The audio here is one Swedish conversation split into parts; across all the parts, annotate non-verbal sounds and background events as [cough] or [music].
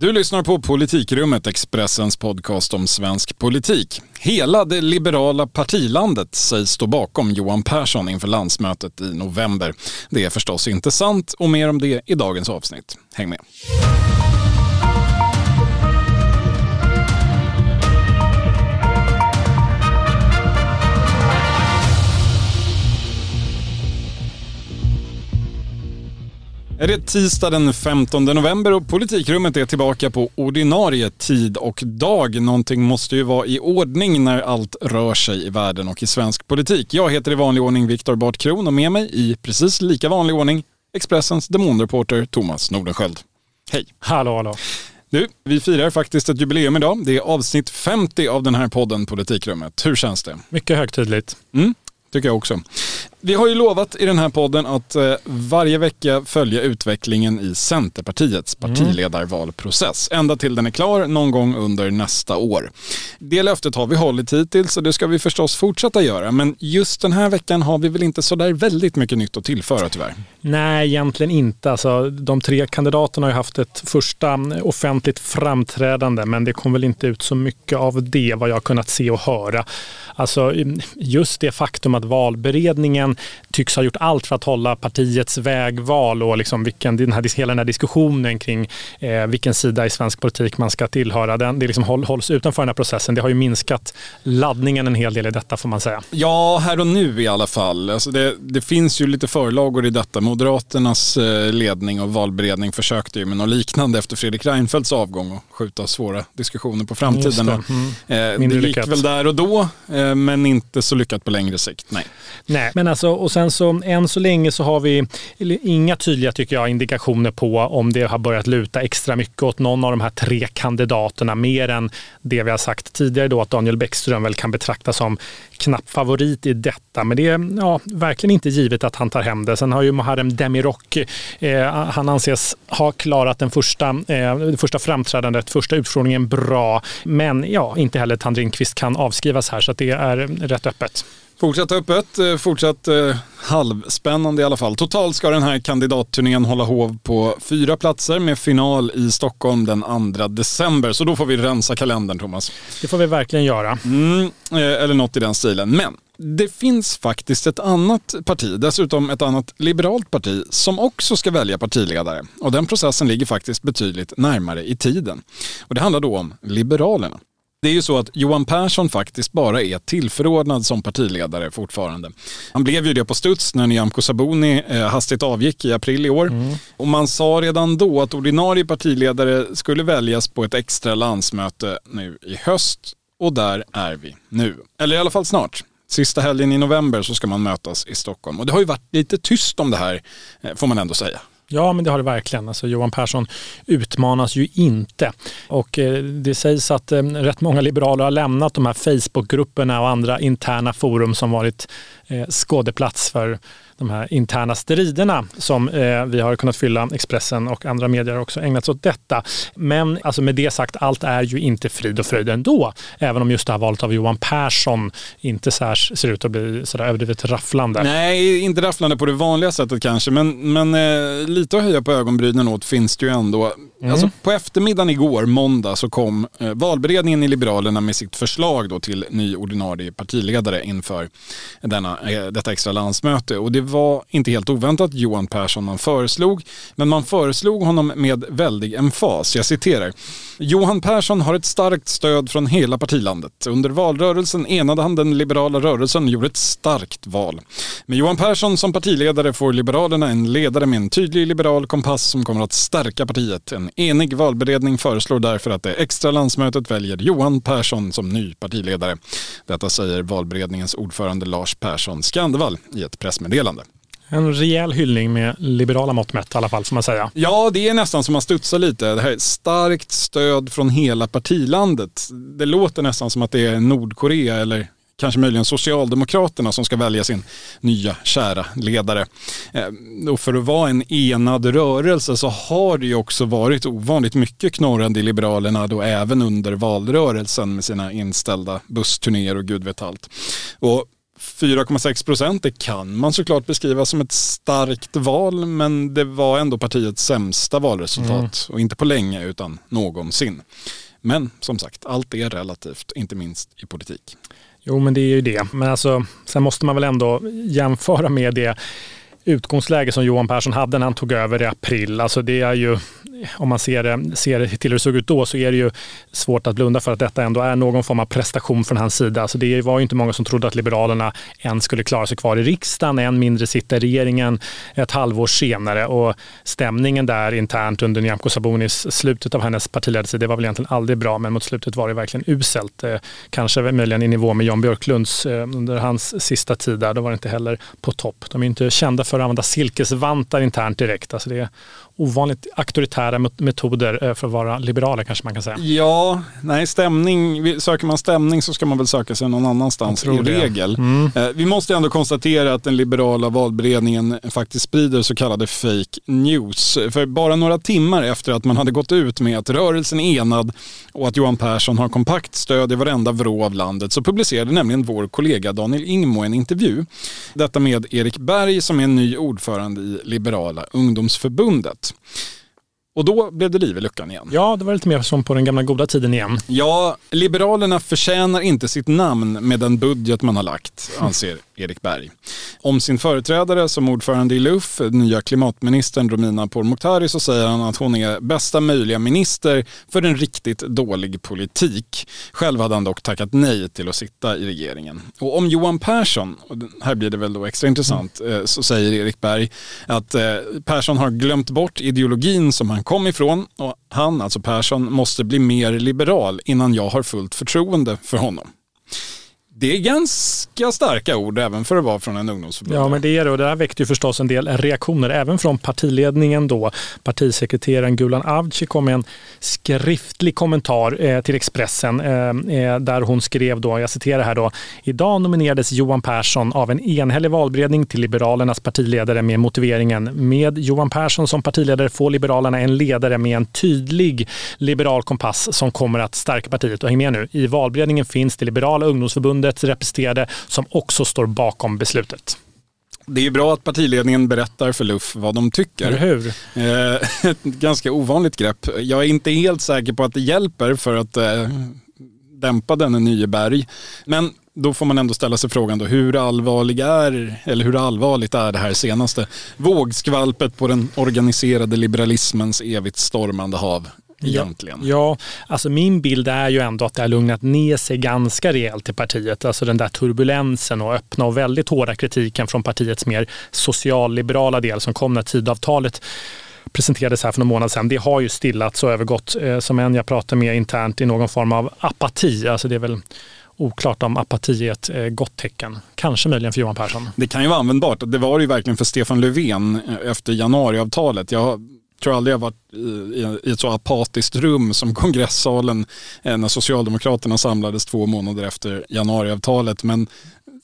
Du lyssnar på Politikrummet, Expressens podcast om svensk politik. Hela det liberala partilandet sägs stå bakom Johan Persson inför landsmötet i november. Det är förstås inte sant och mer om det i dagens avsnitt. Häng med! Är det tisdag den 15 november och politikrummet är tillbaka på ordinarie tid och dag. Någonting måste ju vara i ordning när allt rör sig i världen och i svensk politik. Jag heter i vanlig ordning Viktor Bart Kron och med mig i precis lika vanlig ordning Expressens demonreporter Thomas Nordenskjöld. Hej! Hallå, hallå. Du, vi firar faktiskt ett jubileum idag. Det är avsnitt 50 av den här podden Politikrummet. Hur känns det? Mycket högtidligt. Mm, tycker jag också. Vi har ju lovat i den här podden att eh, varje vecka följa utvecklingen i Centerpartiets Mm. partiledarvalprocess. Ända till den är klar någon gång under nästa år. Det löftet har vi hållit hittills och det ska vi förstås fortsätta göra. Men just den här veckan har vi väl inte så där väldigt mycket nytt att tillföra tyvärr. Nej, egentligen inte. Alltså, de tre kandidaterna har ju haft ett första offentligt framträdande, men det kom väl inte ut så mycket av det vad jag har kunnat se och höra. Alltså, just det faktum att valberedningen tycks ha gjort allt för att hålla partiets vägval och liksom vilken, den här, hela den här diskussionen kring eh, vilken sida i svensk politik man ska tillhöra, den, det liksom håll, hålls utanför den här processen. Det har ju minskat laddningen en hel del i detta får man säga. Ja, här och nu i alla fall. Alltså det, det finns ju lite förlagor i detta. Moderaternas eh, ledning och valberedning försökte ju med något liknande efter Fredrik Reinfeldts avgång och skjuta svåra diskussioner på framtiden. Det. Mm. eh, det gick lyckat. väl där och då, eh, men inte så lyckat på längre sikt. Nej. Nej, men alltså, och sen så än så länge så har vi inga tydliga tycker jag indikationer på om det har börjat luta extra mycket åt någon av de här tre kandidaterna mer än det vi har sagt tidigare då att Daniel Bäckström väl kan betraktas som knapp favorit i detta. Men det är ja, verkligen inte givet att han tar hem det. Sen har ju Muharrem Demirok, eh, han anses ha klarat den första, eh, det första framträdandet, första utfrågningen bra. Men ja, inte heller Tand kan avskrivas här så att det är rätt öppet. Fortsatt öppet, eh, fortsatt eh, halvspännande i alla fall. Totalt ska den här kandidatturnén hålla hov på fyra platser med final i Stockholm den 2 december. Så då får vi rensa kalendern Thomas. Det får vi verkligen göra. Mm, eh, eller något i den stilen. Men det finns faktiskt ett annat parti, dessutom ett annat liberalt parti, som också ska välja partiledare. Och den processen ligger faktiskt betydligt närmare i tiden. Och det handlar då om Liberalerna. Det är ju så att Johan Persson faktiskt bara är tillförordnad som partiledare fortfarande. Han blev ju det på studs när Nyamko Sabuni eh, hastigt avgick i april i år. Och man sa redan då att ordinarie partiledare skulle väljas på ett extra landsmöte nu i höst. Och där är vi nu. Eller i alla fall snart. Sista helgen i november så ska man mötas i Stockholm. Och det har ju varit lite tyst om det här, eh, får man ändå säga. Ja, men det har det verkligen. Alltså, Johan Persson utmanas ju inte. Och eh, det sägs att eh, rätt många liberaler har lämnat de här Facebookgrupperna och andra interna forum som varit eh, skådeplats för de här interna striderna som eh, vi har kunnat fylla. Expressen och andra medier har också sig åt detta. Men alltså, med det sagt, allt är ju inte frid och fröjd ändå. Även om just det här valet av Johan Persson inte här ser ut att bli så där överdrivet rafflande. Nej, inte rafflande på det vanliga sättet kanske, men, men eh, lite att höja på ögonbrynen åt finns det ju ändå. Alltså, på eftermiddagen igår, måndag, så kom eh, valberedningen i Liberalerna med sitt förslag då till ny ordinarie partiledare inför denna, eh, detta extra landsmöte. Och det var inte helt oväntat Johan Persson man föreslog, men man föreslog honom med väldig emfas. Jag citerar. Johan Persson har ett starkt stöd från hela partilandet. Under valrörelsen enade han den liberala rörelsen och gjorde ett starkt val. Med Johan Persson som partiledare får Liberalerna en ledare med en tydlig liberal kompass som kommer att stärka partiet. En enig valberedning föreslår därför att det extra landsmötet väljer Johan Persson som ny partiledare. Detta säger valberedningens ordförande Lars Persson Skandevall i ett pressmeddelande. En rejäl hyllning med liberala mått mätt i alla fall får man säga. Ja, det är nästan som man studsar lite. Det här är starkt stöd från hela partilandet. Det låter nästan som att det är Nordkorea eller kanske möjligen Socialdemokraterna som ska välja sin nya kära ledare. Eh, och för att vara en enad rörelse så har det ju också varit ovanligt mycket knorrande i Liberalerna då även under valrörelsen med sina inställda bussturnéer och gud vet allt. Och 4,6 procent, det kan man såklart beskriva som ett starkt val, men det var ändå partiets sämsta valresultat. Mm. Och inte på länge, utan någonsin. Men som sagt, allt är relativt, inte minst i politik. Jo, men det är ju det. Men alltså, sen måste man väl ändå jämföra med det utgångsläge som Johan Persson hade när han tog över i april. Alltså det är ju, om man ser det, ser till hur det såg ut då så är det ju svårt att blunda för att detta ändå är någon form av prestation från hans sida. Alltså det var ju inte många som trodde att Liberalerna än skulle klara sig kvar i riksdagen, än mindre sitta i regeringen ett halvår senare. Och stämningen där internt under Nyamko Sabunis, slutet av hennes partiledartid, det var väl egentligen aldrig bra, men mot slutet var det verkligen uselt. Eh, kanske möjligen i nivå med Jan Björklunds eh, under hans sista tid där, då var det inte heller på topp. De är inte kända för att använda silkesvantar internt direkt. Alltså det ovanligt auktoritära metoder eh, för att vara liberaler kanske man kan säga. Ja, nej stämning, söker man stämning så ska man väl söka sig någon annanstans i regel. Mm. Eh, vi måste ändå konstatera att den liberala valberedningen faktiskt sprider så kallade fake news. För bara några timmar efter att man hade gått ut med att rörelsen är enad och att Johan Persson har kompakt stöd i varenda vrå av landet så publicerade nämligen vår kollega Daniel Ingmo en intervju. Detta med Erik Berg som är ny ordförande i Liberala ungdomsförbundet. Och då blev det liv i luckan igen. Ja, det var lite mer som på den gamla goda tiden igen. Ja, Liberalerna förtjänar inte sitt namn med den budget man har lagt, anser Erik Berg. Om sin företrädare som ordförande i LUF, nya klimatministern Romina Pourmokhtari, så säger han att hon är bästa möjliga minister för en riktigt dålig politik. Själv hade han dock tackat nej till att sitta i regeringen. Och om Johan Persson, och här blir det väl då extra intressant, mm. så säger Erik Berg att eh, Persson har glömt bort ideologin som han kom ifrån och han, alltså Persson, måste bli mer liberal innan jag har fullt förtroende för honom. Det är ganska starka ord även för att vara från en ungdomsförbund. Ja, men det är det och det här väckte ju förstås en del reaktioner även från partiledningen då. Partisekreteraren Gulan Avci kom med en skriftlig kommentar eh, till Expressen eh, eh, där hon skrev då, jag citerar här då, idag nominerades Johan Persson av en enhällig valberedning till Liberalernas partiledare med motiveringen med Johan Persson som partiledare får Liberalerna en ledare med en tydlig liberal kompass som kommer att stärka partiet. Och häng med nu, i valberedningen finns det liberala ungdomsförbundet förbundet representerade som också står bakom beslutet. Det är bra att partiledningen berättar för Luff vad de tycker. Eller hur? Eh, [laughs] ett ganska ovanligt grepp. Jag är inte helt säker på att det hjälper för att eh, dämpa denne nye berg. Men då får man ändå ställa sig frågan då, hur allvarlig är, eller hur allvarligt är det här senaste vågskvalpet på den organiserade liberalismens evigt stormande hav? Egentligen? Ja, ja, alltså min bild är ju ändå att det har lugnat ner sig ganska rejält i partiet. Alltså den där turbulensen och öppna och väldigt hårda kritiken från partiets mer socialliberala del som kom när tidavtalet presenterades här för någon månad sedan, det har ju stillats och övergått, eh, som en jag pratar med internt, i någon form av apati. Alltså det är väl oklart om apati är ett eh, gott tecken. Kanske möjligen för Johan Persson. Det kan ju vara användbart. Det var det ju verkligen för Stefan Löfven eh, efter januariavtalet. Jag tror aldrig jag varit i, i ett så apatiskt rum som kongressalen eh, när Socialdemokraterna samlades två månader efter januariavtalet. Men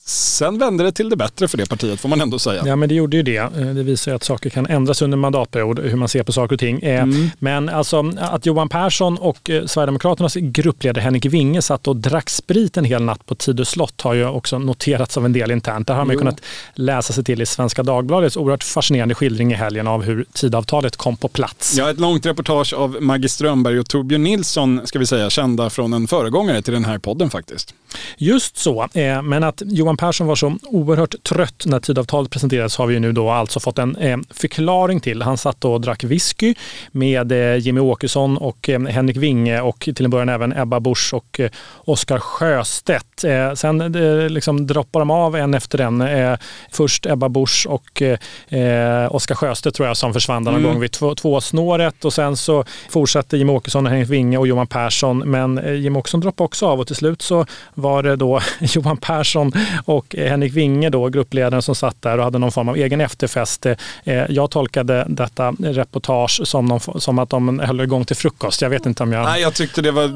Sen vände det till det bättre för det partiet får man ändå säga. Ja men det gjorde ju det. Eh, det visar ju att saker kan ändras under mandatperiod, hur man ser på saker och ting. Eh, mm. Men alltså att Johan Persson och eh, Sverigedemokraternas gruppledare Henrik Winge satt och drack sprit en hel natt på Tidö slott har ju också noterats av en del internt. Det har man jo. kunnat läsa sig till i Svenska Dagbladets oerhört fascinerande skildring i helgen av hur tidavtalet kom på plats. Ja, ett långt reportage av Maggie Strömberg och Torbjörn Nilsson, ska vi säga, kända från en föregångare till den här podden faktiskt. Just så, men att Johan Persson var så oerhört trött när tidavtalet presenterades har vi nu då alltså fått en eh, förklaring till. Han satt och drack whisky med eh, Jimmy Åkesson och eh, Henrik Winge och till en början även Ebba Busch och eh, Oskar Sjöstedt. Eh, sen eh, liksom droppar de av en efter en. Eh, först Ebba Busch och eh, Oskar Sjöstedt tror jag som försvann någon mm. gång vid två, tvåsnåret och sen så fortsatte Jimmy Åkesson, Henrik Winge och Johan Persson. Men eh, Jimmy Åkesson droppade också av och till slut så var det då [laughs] Johan Persson och Henrik Winge, då, gruppledaren som satt där och hade någon form av egen efterfest. Eh, jag tolkade detta reportage som, någon, som att de höll igång till frukost. Jag vet inte om jag... Nej, jag tyckte det var...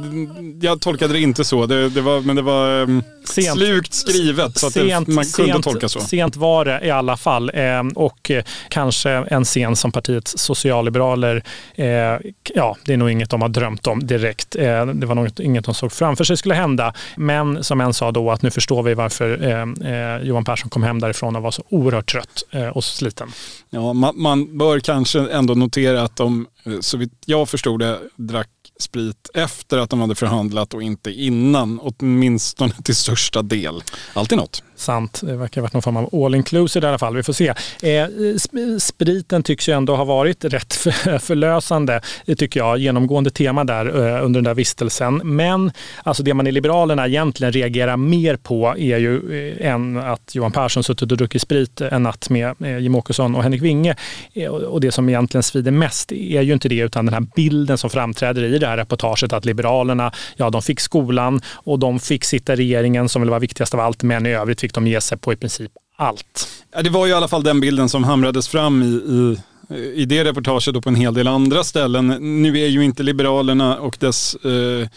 Jag tolkade det inte så. Det, det var, men det var... Ehm, sent, slukt skrivet så att sent, det, man kunde sent, tolka så. Sent var det i alla fall eh, och eh, kanske en scen som partiets socialliberaler, eh, ja det är nog inget de har drömt om direkt. Eh, det var nog inget de såg framför sig skulle hända. Men som en sa då att nu förstår vi varför eh, eh, Johan Persson kom hem därifrån och var så oerhört trött eh, och sliten. Ja, man, man bör kanske ändå notera att de, så vitt jag förstod det, drack sprit efter att de hade förhandlat och inte innan, åtminstone till största del. Alltid något. Sant. Det verkar ha varit någon form av all inclusive i alla fall. Vi får se. Eh, spriten tycks ju ändå ha varit rätt [laughs] förlösande, tycker jag. Genomgående tema där eh, under den där vistelsen. Men alltså det man i Liberalerna egentligen reagerar mer på är ju eh, än att Johan Persson suttit och druckit sprit en natt med eh, Jim Åkesson och Henrik Winge. Eh, och det som egentligen svider mest är ju inte det, utan den här bilden som framträder i det här reportaget att Liberalerna, ja de fick skolan och de fick sitta i regeringen som väl var viktigast av allt, men i övrigt fick de ge sig på i princip allt. Ja, det var ju i alla fall den bilden som hamrades fram i, i i det reportaget och på en hel del andra ställen. Nu är ju inte Liberalerna och dess eh,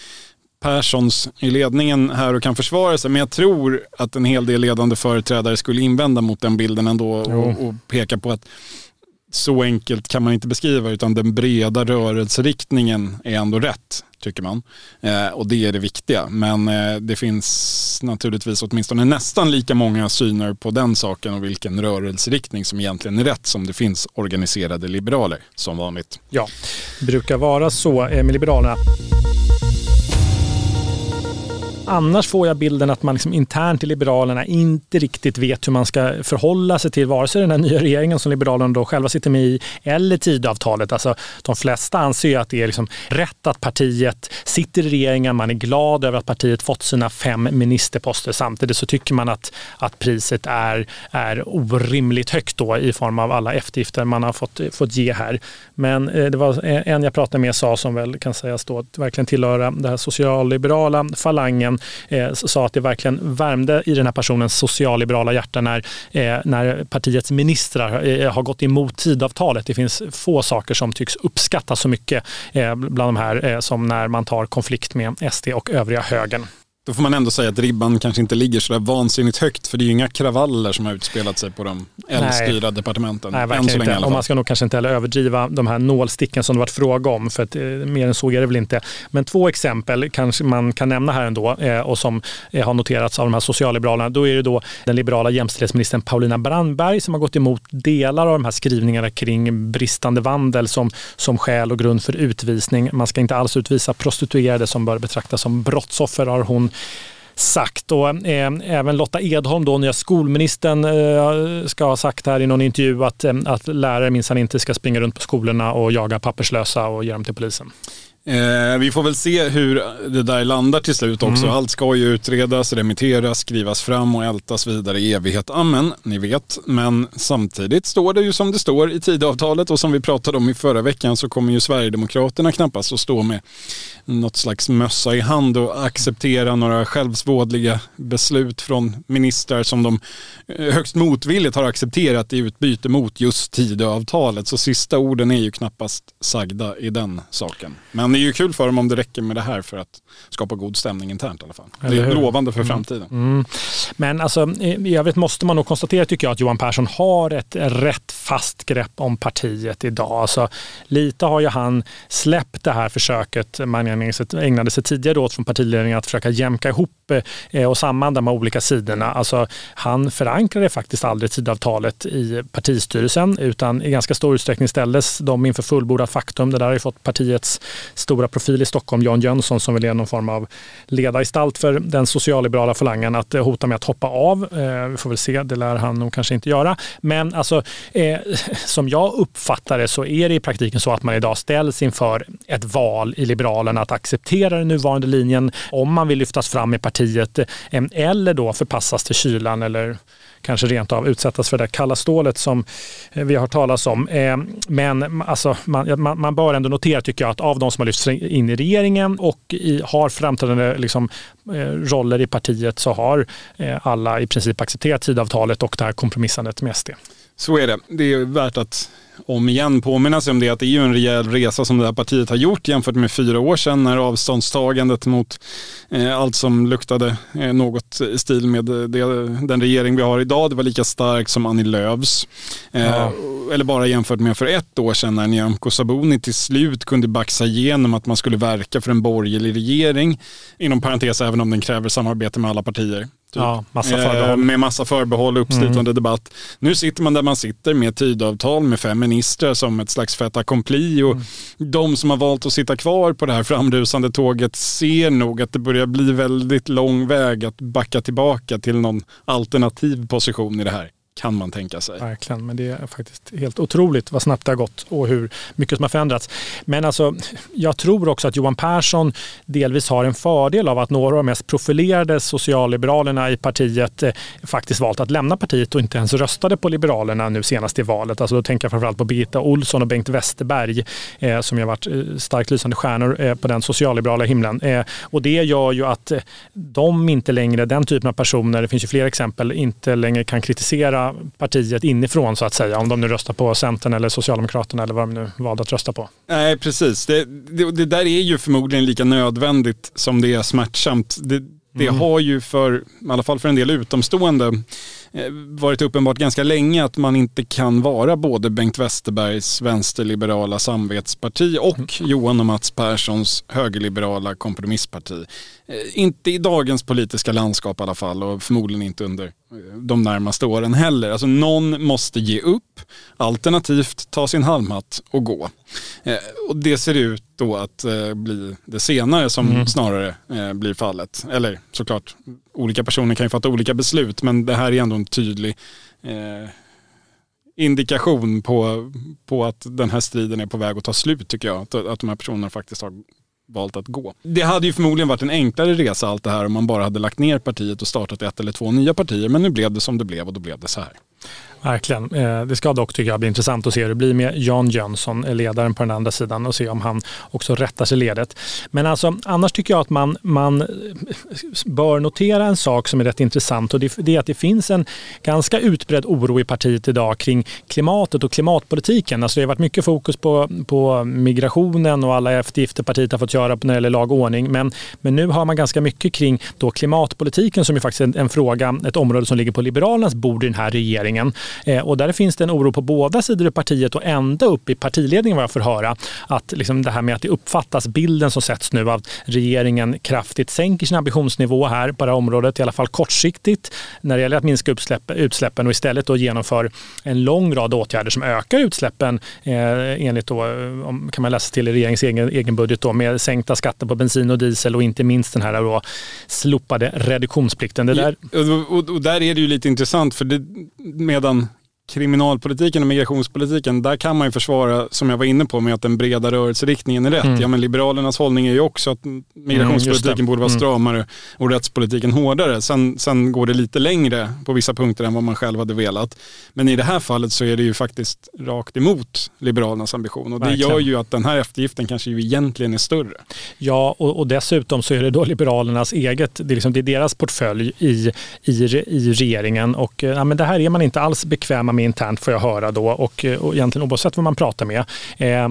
Perssons i ledningen här och kan försvara sig, men jag tror att en hel del ledande företrädare skulle invända mot den bilden ändå och, och peka på att så enkelt kan man inte beskriva utan den breda rörelseriktningen är ändå rätt tycker man. Eh, och det är det viktiga. Men eh, det finns naturligtvis åtminstone nästan lika många syner på den saken och vilken rörelseriktning som egentligen är rätt som det finns organiserade liberaler som vanligt. Ja, det brukar vara så med Liberalerna annars får jag bilden att man liksom internt i Liberalerna inte riktigt vet hur man ska förhålla sig till vare sig den här nya regeringen som Liberalerna då själva sitter med i eller Tidöavtalet. Alltså, de flesta anser att det är liksom rätt att partiet sitter i regeringen. Man är glad över att partiet fått sina fem ministerposter. Samtidigt så tycker man att, att priset är, är orimligt högt då i form av alla eftergifter man har fått, fått ge här. Men eh, det var en jag pratade med sa som väl kan sägas då verkligen tillhöra den här socialliberala falangen eh, sa att det verkligen värmde i den här personens socialliberala hjärta när, eh, när partiets ministrar eh, har gått emot tidavtalet. Det finns få saker som tycks uppskattas så mycket eh, bland de här eh, som när man tar konflikt med SD och övriga högern. Då får man ändå säga att ribban kanske inte ligger så där vansinnigt högt för det är ju inga kravaller som har utspelat sig på de L-styrda departementen. Nej, verkligen inte. Och man ska nog kanske inte heller överdriva de här nålsticken som det varit fråga om för att eh, mer än så är det väl inte. Men två exempel kanske man kan nämna här ändå eh, och som eh, har noterats av de här socialliberalerna. Då är det då den liberala jämställdhetsministern Paulina Brandberg som har gått emot delar av de här skrivningarna kring bristande vandel som, som skäl och grund för utvisning. Man ska inte alls utvisa prostituerade som bör betraktas som brottsoffer har hon sagt. Och, eh, även Lotta Edholm, då, nya skolministern, eh, ska ha sagt här i någon intervju att, eh, att lärare minsann inte ska springa runt på skolorna och jaga papperslösa och ge dem till polisen. Eh, vi får väl se hur det där landar till slut också. Mm. Allt ska ju utredas, remitteras, skrivas fram och ältas vidare i evighet. Amen, ni vet. Men samtidigt står det ju som det står i tidavtalet och som vi pratade om i förra veckan så kommer ju Sverigedemokraterna knappast att stå med något slags mössa i hand och acceptera några självsvådliga beslut från ministrar som de eh, högst motvilligt har accepterat i utbyte mot just Tidöavtalet. Så sista orden är ju knappast sagda i den saken. Men det är ju kul för dem om det räcker med det här för att skapa god stämning internt i alla fall. Det är lovande för mm. framtiden. Mm. Men alltså, i övrigt måste man nog konstatera tycker jag att Johan Persson har ett rätt fast grepp om partiet idag. Alltså, lite har ju han släppt det här försöket man ägnade sig tidigare åt från partiledningen att försöka jämka ihop eh, och samman de här olika sidorna. Alltså, han förankrade faktiskt aldrig tidavtalet i partistyrelsen utan i ganska stor utsträckning ställdes de inför fullbordat faktum. Det där har ju fått partiets stora profil i Stockholm, Jan Jönsson, som väl är någon form av ledargestalt för den socialliberala falangen, att eh, hota med att hoppa av. Eh, vi får väl se, det lär han nog kanske inte göra. Men alltså, eh, [laughs] som jag uppfattar det så är det i praktiken så att man idag ställs inför ett val i Liberalerna att acceptera den nuvarande linjen om man vill lyftas fram i partiet eh, eller då förpassas till kylan eller kanske rent av utsättas för det där kalla stålet som eh, vi har talat om. Eh, men alltså, man, man bör ändå notera, tycker jag, att av de som har lyfts in i regeringen och i, har framträdande liksom, eh, roller i partiet så har alla i princip accepterat tidavtalet och det här kompromissandet med SD. Så är det. Det är värt att om igen påminna sig om det att det är ju en rejäl resa som det här partiet har gjort jämfört med fyra år sedan när avståndstagandet mot eh, allt som luktade eh, något i stil med det, den regering vi har idag, det var lika starkt som Annie Lööfs. Eh, ja. Eller bara jämfört med för ett år sedan när Nyamko Sabuni till slut kunde baxa igenom att man skulle verka för en borgerlig regering. Inom parentes även om den kräver samarbete med alla partier. Typ. Ja, massa förbehåll. Eh, med massa förbehåll och uppslitande mm. debatt. Nu sitter man där man sitter med tidavtal med fem ministrar som ett slags fait accompli och mm. de som har valt att sitta kvar på det här framrusande tåget ser nog att det börjar bli väldigt lång väg att backa tillbaka till någon alternativ position i det här kan man tänka sig. Verkligen, men det är faktiskt helt otroligt vad snabbt det har gått och hur mycket som har förändrats. Men alltså, jag tror också att Johan Persson delvis har en fördel av att några av de mest profilerade socialliberalerna i partiet eh, faktiskt valt att lämna partiet och inte ens röstade på Liberalerna nu senast i valet. Alltså då tänker jag framförallt på Birgitta Olsson och Bengt Westerberg eh, som ju har varit eh, starkt lysande stjärnor eh, på den socialliberala himlen. Eh, och det gör ju att eh, de inte längre, den typen av personer, det finns ju fler exempel, inte längre kan kritisera partiet inifrån så att säga. Om de nu röstar på Centern eller Socialdemokraterna eller vad de nu valde att rösta på. Nej, precis. Det, det, det där är ju förmodligen lika nödvändigt som det är smärtsamt. Det, det mm. har ju för, i alla fall för en del utomstående, varit uppenbart ganska länge att man inte kan vara både Bengt Westerbergs vänsterliberala samvetsparti och mm. Johan och Mats Perssons högerliberala kompromissparti. Eh, inte i dagens politiska landskap i alla fall och förmodligen inte under eh, de närmaste åren heller. Alltså någon måste ge upp, alternativt ta sin halmhatt och gå. Och det ser ut då att bli det senare som mm. snarare blir fallet. Eller såklart, olika personer kan ju fatta olika beslut men det här är ändå en tydlig eh, indikation på, på att den här striden är på väg att ta slut tycker jag. Att, att de här personerna faktiskt har valt att gå. Det hade ju förmodligen varit en enklare resa allt det här om man bara hade lagt ner partiet och startat ett eller två nya partier. Men nu blev det som det blev och då blev det så här. Verkligen. Eh, det ska dock tycker jag bli intressant att se hur det blir med Jan Jönsson, eh, ledaren på den andra sidan och se om han också rättar sig ledet. Men alltså, annars tycker jag att man, man eh, bör notera en sak som är rätt intressant och det är att det finns en ganska utbredd oro i partiet idag kring klimatet och klimatpolitiken. Alltså det har varit mycket fokus på, på migrationen och alla eftergifter partiet har fått göra när det gäller lag och ordning. Men, men nu har man ganska mycket kring då klimatpolitiken som är faktiskt en, en fråga, ett område som ligger på Liberalernas bord i den här regeringen. Eh, och där finns det en oro på båda sidor i partiet och ända upp i partiledningen vad jag får höra. Att liksom det här med att det uppfattas, bilden som sätts nu av regeringen kraftigt sänker sin ambitionsnivå här på det här området, i alla fall kortsiktigt, när det gäller att minska utsläpp, utsläppen och istället då genomför en lång rad åtgärder som ökar utsläppen eh, enligt då, kan man läsa till i regeringens egen, egen budget då, med sänkta skatter på bensin och diesel och inte minst den här då slopade reduktionsplikten. Det där... Ja, och, och, och, där är det ju lite intressant för det, medan kriminalpolitiken och migrationspolitiken, där kan man ju försvara, som jag var inne på, med att den breda rörelseriktningen är rätt. Mm. Ja, men Liberalernas hållning är ju också att migrationspolitiken mm, borde vara mm. stramare och rättspolitiken hårdare. Sen, sen går det lite längre på vissa punkter än vad man själv hade velat. Men i det här fallet så är det ju faktiskt rakt emot Liberalernas ambition och det Verkligen. gör ju att den här eftergiften kanske ju egentligen är större. Ja, och, och dessutom så är det då Liberalernas eget, det är, liksom, det är deras portfölj i, i, i regeringen och ja, men det här är man inte alls bekväma med med internt får jag höra då och, eh, och egentligen oavsett vad man pratar med. Eh,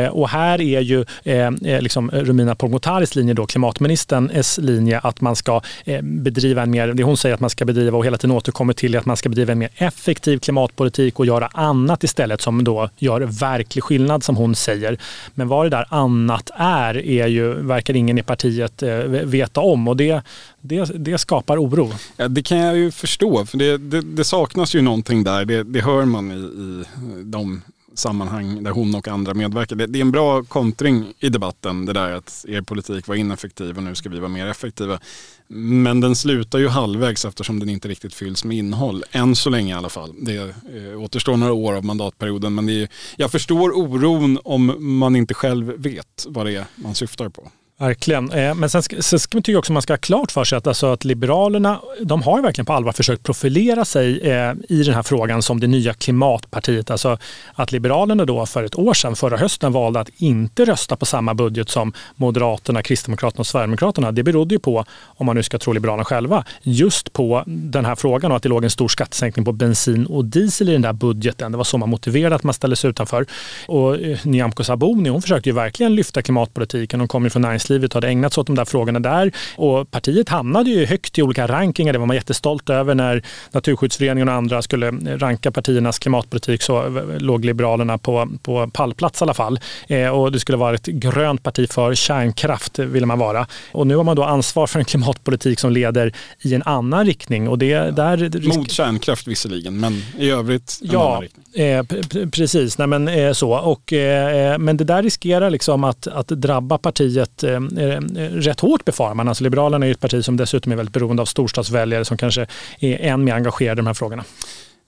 eh och här är ju eh, eh, liksom Romina Pourmokhtaris linje, då, klimatministerns linje, att man ska eh, bedriva en mer, det hon säger att man ska bedriva och hela tiden återkommer till är att man ska bedriva en mer effektiv klimatpolitik och göra annat istället som då gör verklig skillnad som hon säger. Men vad det där annat är, är ju, verkar ingen i partiet veta om och det, det, det skapar oro. Ja, det kan jag ju förstå, för det, det, det saknas ju någonting där. Det, det hör man i, i de sammanhang där hon och andra medverkar. Det, det, är en bra kontring i debatten, det där att er politik var ineffektiv och nu ska vi vara mer effektiva. Men den slutar ju halvvägs eftersom den inte riktigt fylls med innehåll. Än så länge i alla fall. Det eh, återstår några år av mandatperioden men det är, jag förstår oron om man inte själv vet vad det är man syftar på. Verkligen. Eh, men sen ska, sen ska man tycka också man ska ha klart för sig att, alltså att Liberalerna de har ju verkligen på allvar försökt profilera sig eh, i den här frågan som det nya klimatpartiet. Alltså att Liberalerna då för ett år sedan, förra hösten, valde att inte rösta på samma budget som Moderaterna, Kristdemokraterna och Sverigedemokraterna. Det berodde ju på, om man nu ska tro Liberalerna själva, just på den här frågan och att det låg en stor skattesänkning på bensin och diesel i den där budgeten. Det var så man motiverade att man ställde sig utanför. Och eh, Nyamko Sabuni hon försökte ju verkligen lyfta klimatpolitiken. Hon kom ju från näringslivet och hade ägnat sig åt de där frågorna där. Och partiet hamnade ju högt i olika rankingar. Det var man jättestolt över när Naturskyddsföreningen och andra skulle ranka partiernas klimatpolitik så låg Liberalerna på, på pallplats i alla fall. Eh, och det skulle vara ett grönt parti för kärnkraft ville man vara. Och nu har man då ansvar för en klimatpolitik som leder i en annan riktning. Och det, där... Mot kärnkraft visserligen, men i övrigt en ja, annan riktning. Eh, precis, Nej, men, eh, så. Och, eh, eh, men det där riskerar liksom att, att drabba partiet eh, Eh, eh, rätt hårt befarar man. Alltså Liberalerna är ett parti som dessutom är väldigt beroende av storstadsväljare som kanske är än mer engagerade i de här frågorna.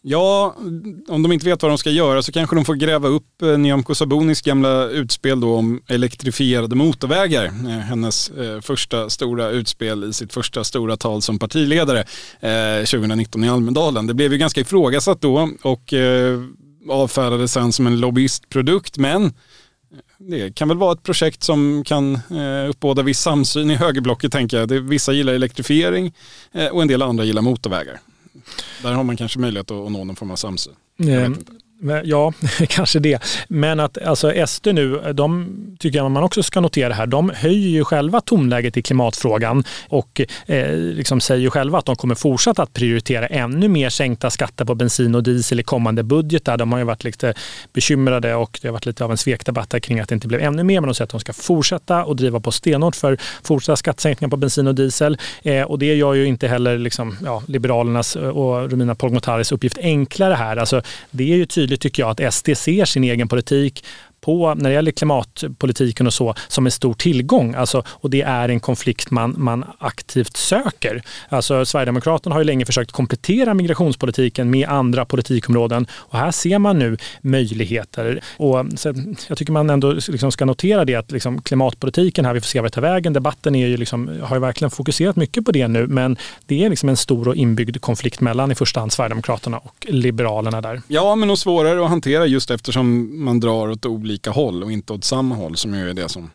Ja, om de inte vet vad de ska göra så kanske de får gräva upp eh, Nyamko Sabunis gamla utspel då om elektrifierade motorvägar. Hennes första stora utspel i sitt första stora tal som partiledare 2019 i Almedalen. Det blev ju ganska ifrågasatt då och avfärdades sen som en lobbyistprodukt men det kan väl vara ett projekt som kan uppbåda viss samsyn i högerblocket tänker jag. Vissa gillar elektrifiering och en del andra gillar motorvägar. Där har man kanske möjlighet att nå någon form av samsyn. Ja, [laughs] kanske det. Men att alltså SD nu, de tycker jag man också ska notera här, de höjer ju själva tonläget i klimatfrågan och eh, liksom säger ju själva att de kommer fortsätta att prioritera ännu mer sänkta skatter på bensin och diesel i kommande budgetar. De har ju varit lite bekymrade och det har varit lite av en svekdebatt kring att det inte blev ännu mer. Men de säger att de ska fortsätta och driva på stenhårt för fortsatta skattesänkningar på bensin och diesel. Eh, och det gör ju inte heller liksom, ja, Liberalernas och Romina Pourmokhtaris uppgift enklare här. Alltså, det är ju tydligt tydligt tycker jag att SD ser sin egen politik på, när det gäller klimatpolitiken och så, som en stor tillgång. Alltså, och det är en konflikt man, man aktivt söker. Alltså, Sverigedemokraterna har ju länge försökt komplettera migrationspolitiken med andra politikområden och här ser man nu möjligheter. Och, så, jag tycker man ändå liksom ska notera det att liksom, klimatpolitiken här, vi får se vart det tar vägen. Debatten är ju liksom, har ju verkligen fokuserat mycket på det nu, men det är liksom en stor och inbyggd konflikt mellan i första hand Sverigedemokraterna och Liberalerna där. Ja, men och svårare att hantera just eftersom man drar åt olika olika håll och inte åt samma håll som ju är det som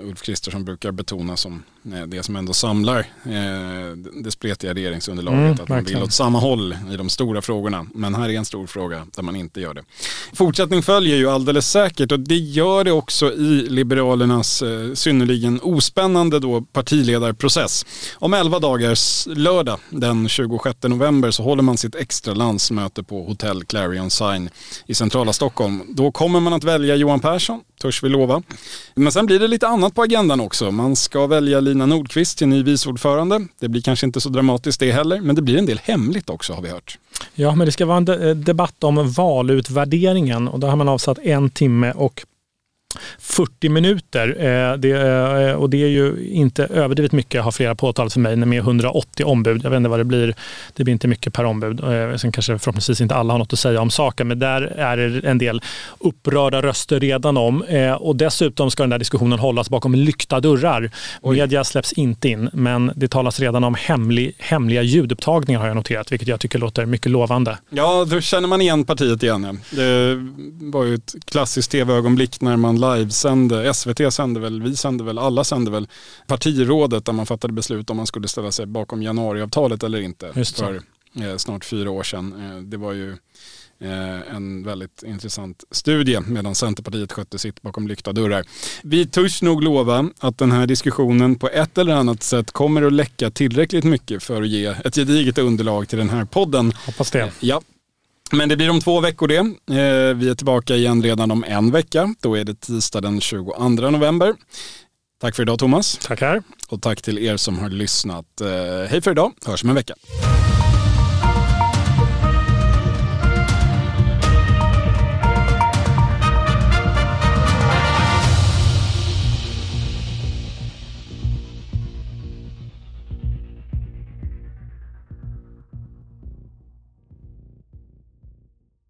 Ulf Kristersson brukar betona som Eh, det som ändå samlar eh, det spretiga regeringsunderlaget. Mm, att man vill åt samma håll i de stora frågorna. Men här är en stor fråga där man inte gör det. Fortsättning följer ju alldeles säkert och det gör det också i Liberalernas eh, synnerligen ospännande då partiledarprocess. Om elva dagars lördag den 26 november så håller man sitt extra landsmöte på Hotell Clarion Sign i centrala Stockholm. Då kommer man att välja Johan Persson, törs vi lova. Men sen blir det lite annat på agendan också. Man ska välja Lina Nordqvist till ny viceordförande. Det blir kanske inte så dramatiskt det heller, men det blir en del hemligt också har vi hört. Ja, men det ska vara en de eh, debatt om valutvärderingen och då har man avsatt en timme och 40 minuter. Eh, det, eh, och det är ju inte överdrivet mycket har flera påtalat för mig med 180 ombud. Jag vet inte vad det blir. Det blir inte mycket per ombud. Eh, sen kanske förhoppningsvis inte alla har något att säga om saken, men där är det en del upprörda röster redan om. Och dessutom ska den där diskussionen hållas bakom lyckta dörrar. Oj. Media släpps inte in, men det talas redan om hemlig, hemliga ljudupptagningar har jag noterat, vilket jag tycker låter mycket lovande. Ja, då känner man igen partiet igen. Ja. Det var ju ett klassiskt tv-ögonblick när man livesände, SVT sände väl, vi sände väl, alla sände väl partirådet där man fattade beslut om man skulle ställa sig bakom januariavtalet eller inte. För eh, snart fyra år sedan. Eh, det var ju eh, en väldigt intressant studie medan Centerpartiet skötte sitt bakom lyckta dörrar. Vi törs nog lova att den här diskussionen på ett eller annat sätt kommer att läcka tillräckligt mycket för att ge ett gediget underlag till den här podden. Hoppas det. Ja, men det blir om två veckor det. Eh, vi är tillbaka igen redan om en vecka. Då är det tisdag den 22 november. Tack för idag Thomas. Tackar. Och tack till er som har lyssnat. Eh, hej för idag, hörs om en vecka.